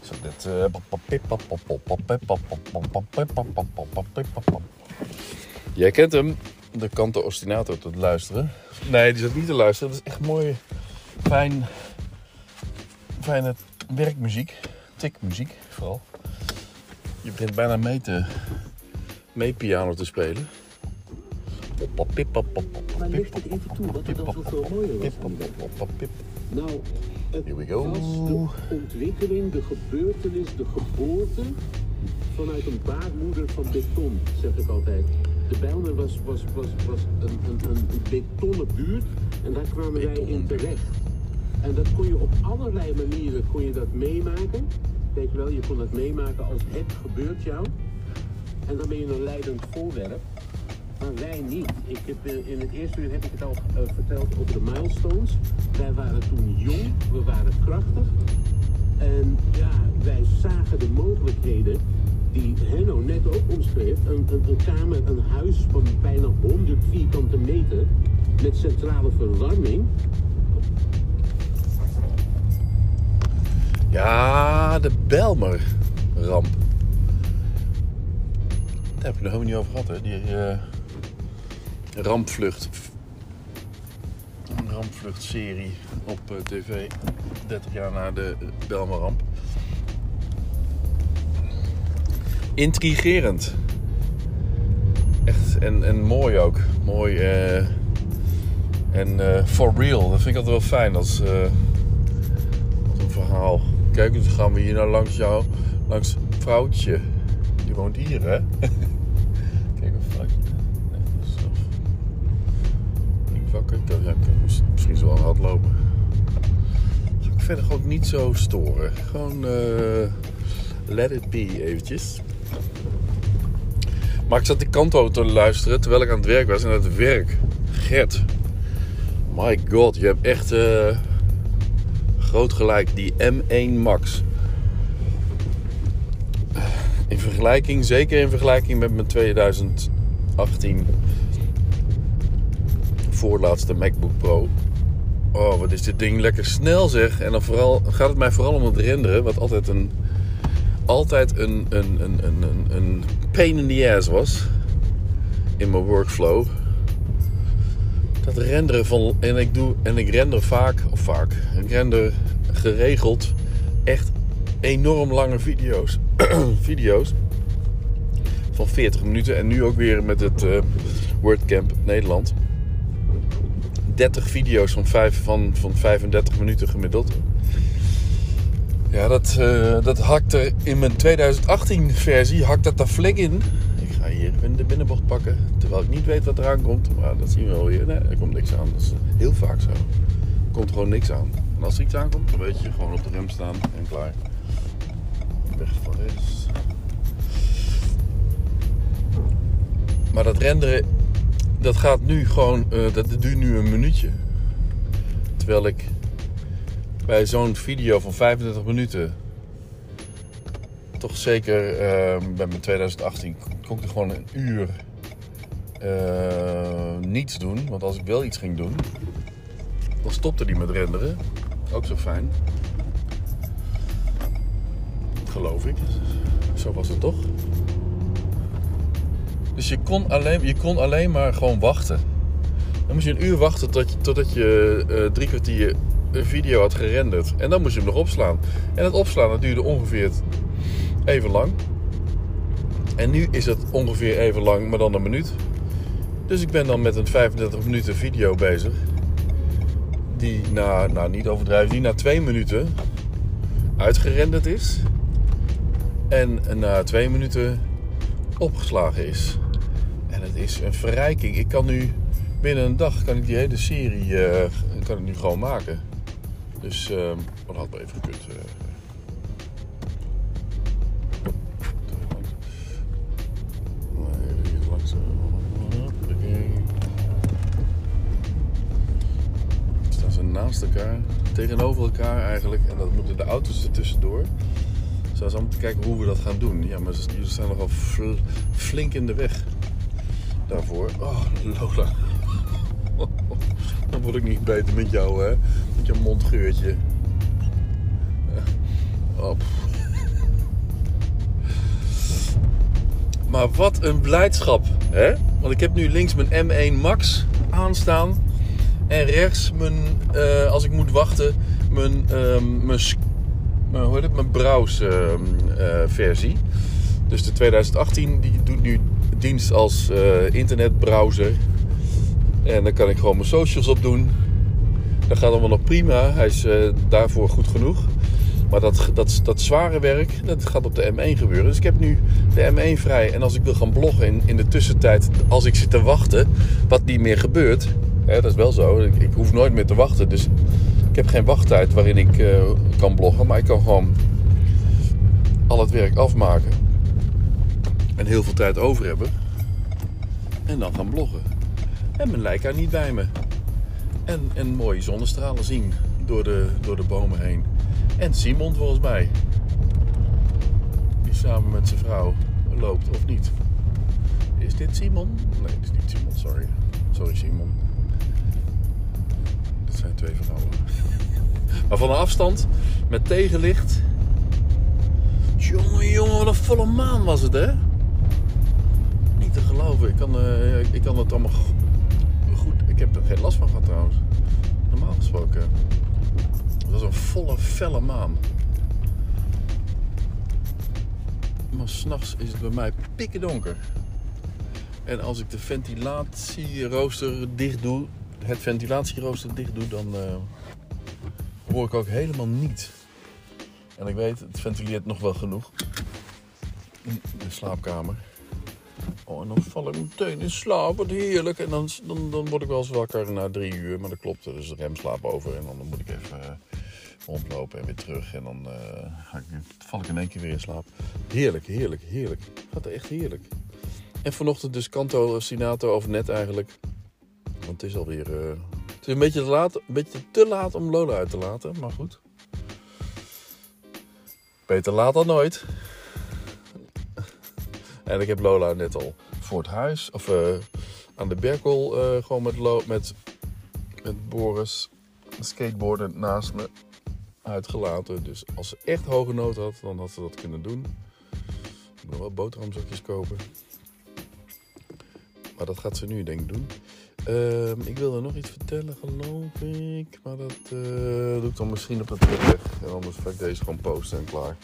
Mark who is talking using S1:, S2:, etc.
S1: Zo, dit... Jij kent hem, de Kanto Ostinato, te luisteren. Nee, die zat niet te luisteren. Dat is echt mooi, fijn, fijne werkmuziek. Tikmuziek, vooral. Je begint bijna mee te... mee piano te spelen.
S2: Maar licht het even toe, wat er dan zoveel mooier was aan. Nou, het
S1: Here we go.
S2: was de ontwikkeling, de gebeurtenis, de geboorte vanuit een baarmoeder van beton, zeg ik altijd. De Bijlmer was, was, was, was een, een, een betonnen buurt en daar kwamen wij in terecht. En dat kon je op allerlei manieren kon je dat meemaken. Weet je wel, je kon dat meemaken als het gebeurt jou. En dan ben je een leidend voorwerp. Maar wij niet. Ik heb, eh, in het eerste uur heb ik het al eh, verteld over de milestones. Wij waren toen jong, we waren krachtig. En ja, wij zagen de mogelijkheden die Henno net ook omschreef. Een, een, een kamer, een huis van bijna 100 vierkante meter met centrale verwarming.
S1: Ja, de Belmer-ramp. Daar heb je nog helemaal niet over gehad, hè? Die eh, rampvlucht. Een rampvluchtserie op eh, tv. 30 jaar na de eh, Belmer-ramp. Intrigerend. Echt, en, en mooi ook. Mooi eh, en eh, for real. Dat vind ik altijd wel fijn als... wat een verhaal. Kijk, dus gaan we hier nou langs jou, langs vrouwtje. Die woont hier, hè? Kijk, een vrouwtje. Ik ja, kan mis- misschien zo aan het lopen. Ga ik verder gewoon niet zo storen. Gewoon eh, let it be eventjes. Maar ik zat die kanto te luisteren terwijl ik aan het werk was. En het werk, Gert. My god, je hebt echt... eh, groot gelijk, die M1 Max. In vergelijking, zeker in vergelijking met mijn 2018 voorlaatste MacBook Pro. Oh, wat is dit ding lekker snel zeg. En dan vooral, gaat het mij vooral om het renderen, wat altijd een, altijd een, een, een, een, een, pain in the ass was. In mijn workflow. Dat renderen van. En ik doe. En ik render vaak. Of vaak. Ik render geregeld. Echt enorm lange video's. video's. Van 40 minuten. En nu ook weer met het eh, WordCamp Nederland. 30 video's van, 5, van, van 35 minuten gemiddeld. Ja, dat, eh, dat hakt er in mijn 2018 versie. Hakt dat er flink in. Ik ga hier even de binnenbocht pakken. Terwijl ik niet weet wat eraan komt. Maar dat zien we wel weer. Nee, er komt niks aan. Dat is heel vaak zo. Er komt gewoon niks aan. En als er iets aankomt, dan weet je gewoon op de rem staan en klaar. Weg van rechts. Maar dat renderen, dat gaat nu gewoon, eh, dat duurt nu een minuutje. Terwijl ik bij zo'n video van 35 minuten, toch zeker eh, bij mijn 2018, kon ik er gewoon een uur eh, niets doen. Want als ik wel iets ging doen, dan stopte die met renderen. Ook zo fijn. Geloof ik. Zo was het toch? Dus je kon alleen, je kon alleen maar gewoon wachten. Dan moest je een uur wachten tot je, totdat je eh, drie kwartier een video had gerenderd. En dan moest je hem nog opslaan. En het opslaan duurde ongeveer even lang. En nu is het ongeveer even lang, maar dan een minuut. Dus ik ben dan met een 35 minuten video bezig. Die na, nou niet overdrijven, die na twee minuten uitgerenderd is. En na twee minuten opgeslagen is. Het is een verrijking. Ik kan nu binnen een dag kan ik die hele serie eh, kan ik nu gewoon maken. Dus uh, dat had wel even gekund. hoppakee. Staan ze naast elkaar, tegenover elkaar eigenlijk. En dat moeten de auto's er tussendoor. Zo is om te kijken hoe we dat gaan doen. Ja, maar ze- staan nogal fl- flink in de weg daarvoor. Oh, Lola. Dan word ik niet beter met jou, hè? Met je mondgeurtje. Oh, Maar wat een blijdschap, hè? Want ik heb nu links mijn M1 Max aanstaan. En rechts mijn, uh, als ik moet wachten, mijn, uh, mijn, mijn, hoe heet het? mijn browse uh, versie. Dus de 2018 die doet nu dienst als uh, internetbrowser. En dan kan ik gewoon mijn socials op doen. Dat gaat allemaal nog prima. Hij is daarvoor goed genoeg. Maar dat, dat, dat zware werk, dat gaat op de M1 gebeuren. Dus ik heb nu de M1 vrij. En als ik wil gaan bloggen in, in de tussentijd, als ik zit te wachten, wat niet meer gebeurt. Hè, dat is wel zo. Ik, hoef nooit meer te wachten. Dus ik heb geen wachttijd waarin ik uh, kan bloggen. Maar ik kan gewoon al het werk afmaken. Heel veel tijd over hebben. En dan gaan bloggen. En mijn Leica niet bij me. En, en mooie zonnestralen zien door de, door de bomen heen. En Simon volgens mij. Die samen met zijn vrouw loopt, of niet? Is dit Simon? Nee, dit is niet Simon, sorry. Sorry Simon. Dit zijn twee vrouwen. maar van een afstand, met tegenlicht. Jongen, jongen, wat een volle maan was het, hè? Ik kan, uh, ik kan het allemaal goed... Ik heb er geen last van gehad trouwens. Normaal gesproken. Het was een volle, felle maan. Maar s'nachts is het bij mij pikken donker. En als ik de ventilatierooster dicht doe, het ventilatierooster dicht doe, dan uh, hoor ik ook helemaal niet. En ik weet, het ventileert nog wel genoeg. In de slaapkamer. Oh, en dan val ik meteen in slaap. Wat heerlijk. En dan, dan, dan word ik wel eens wakker na drie uur. Maar dat klopt. Is een remslaap over. En dan moet ik even uh, rondlopen en weer terug. En dan uh, ik, val ik in één keer weer in slaap. Heerlijk, heerlijk, heerlijk. Gaat echt heerlijk. En vanochtend dus Canto Sinato, of net eigenlijk. Want het is alweer... Uh, het is een beetje, te laat, een beetje te laat om Lola uit te laten. Maar goed. Beter laat dan nooit. En ik heb Lola net al voor het huis, of uh, aan de Berkel, uh, gewoon met, Lo met, met Boris, skateboarden naast me, uitgelaten. Dus als ze echt hoge nood had, dan had ze dat kunnen doen. Ik moet nog wel boterhamzakjes kopen. Maar dat gaat ze nu denk ik doen. Uh, ik wilde nog iets vertellen, geloof ik. Maar dat uh, doe ik dan misschien op het terug. En anders ga ik deze gewoon posten en klaar.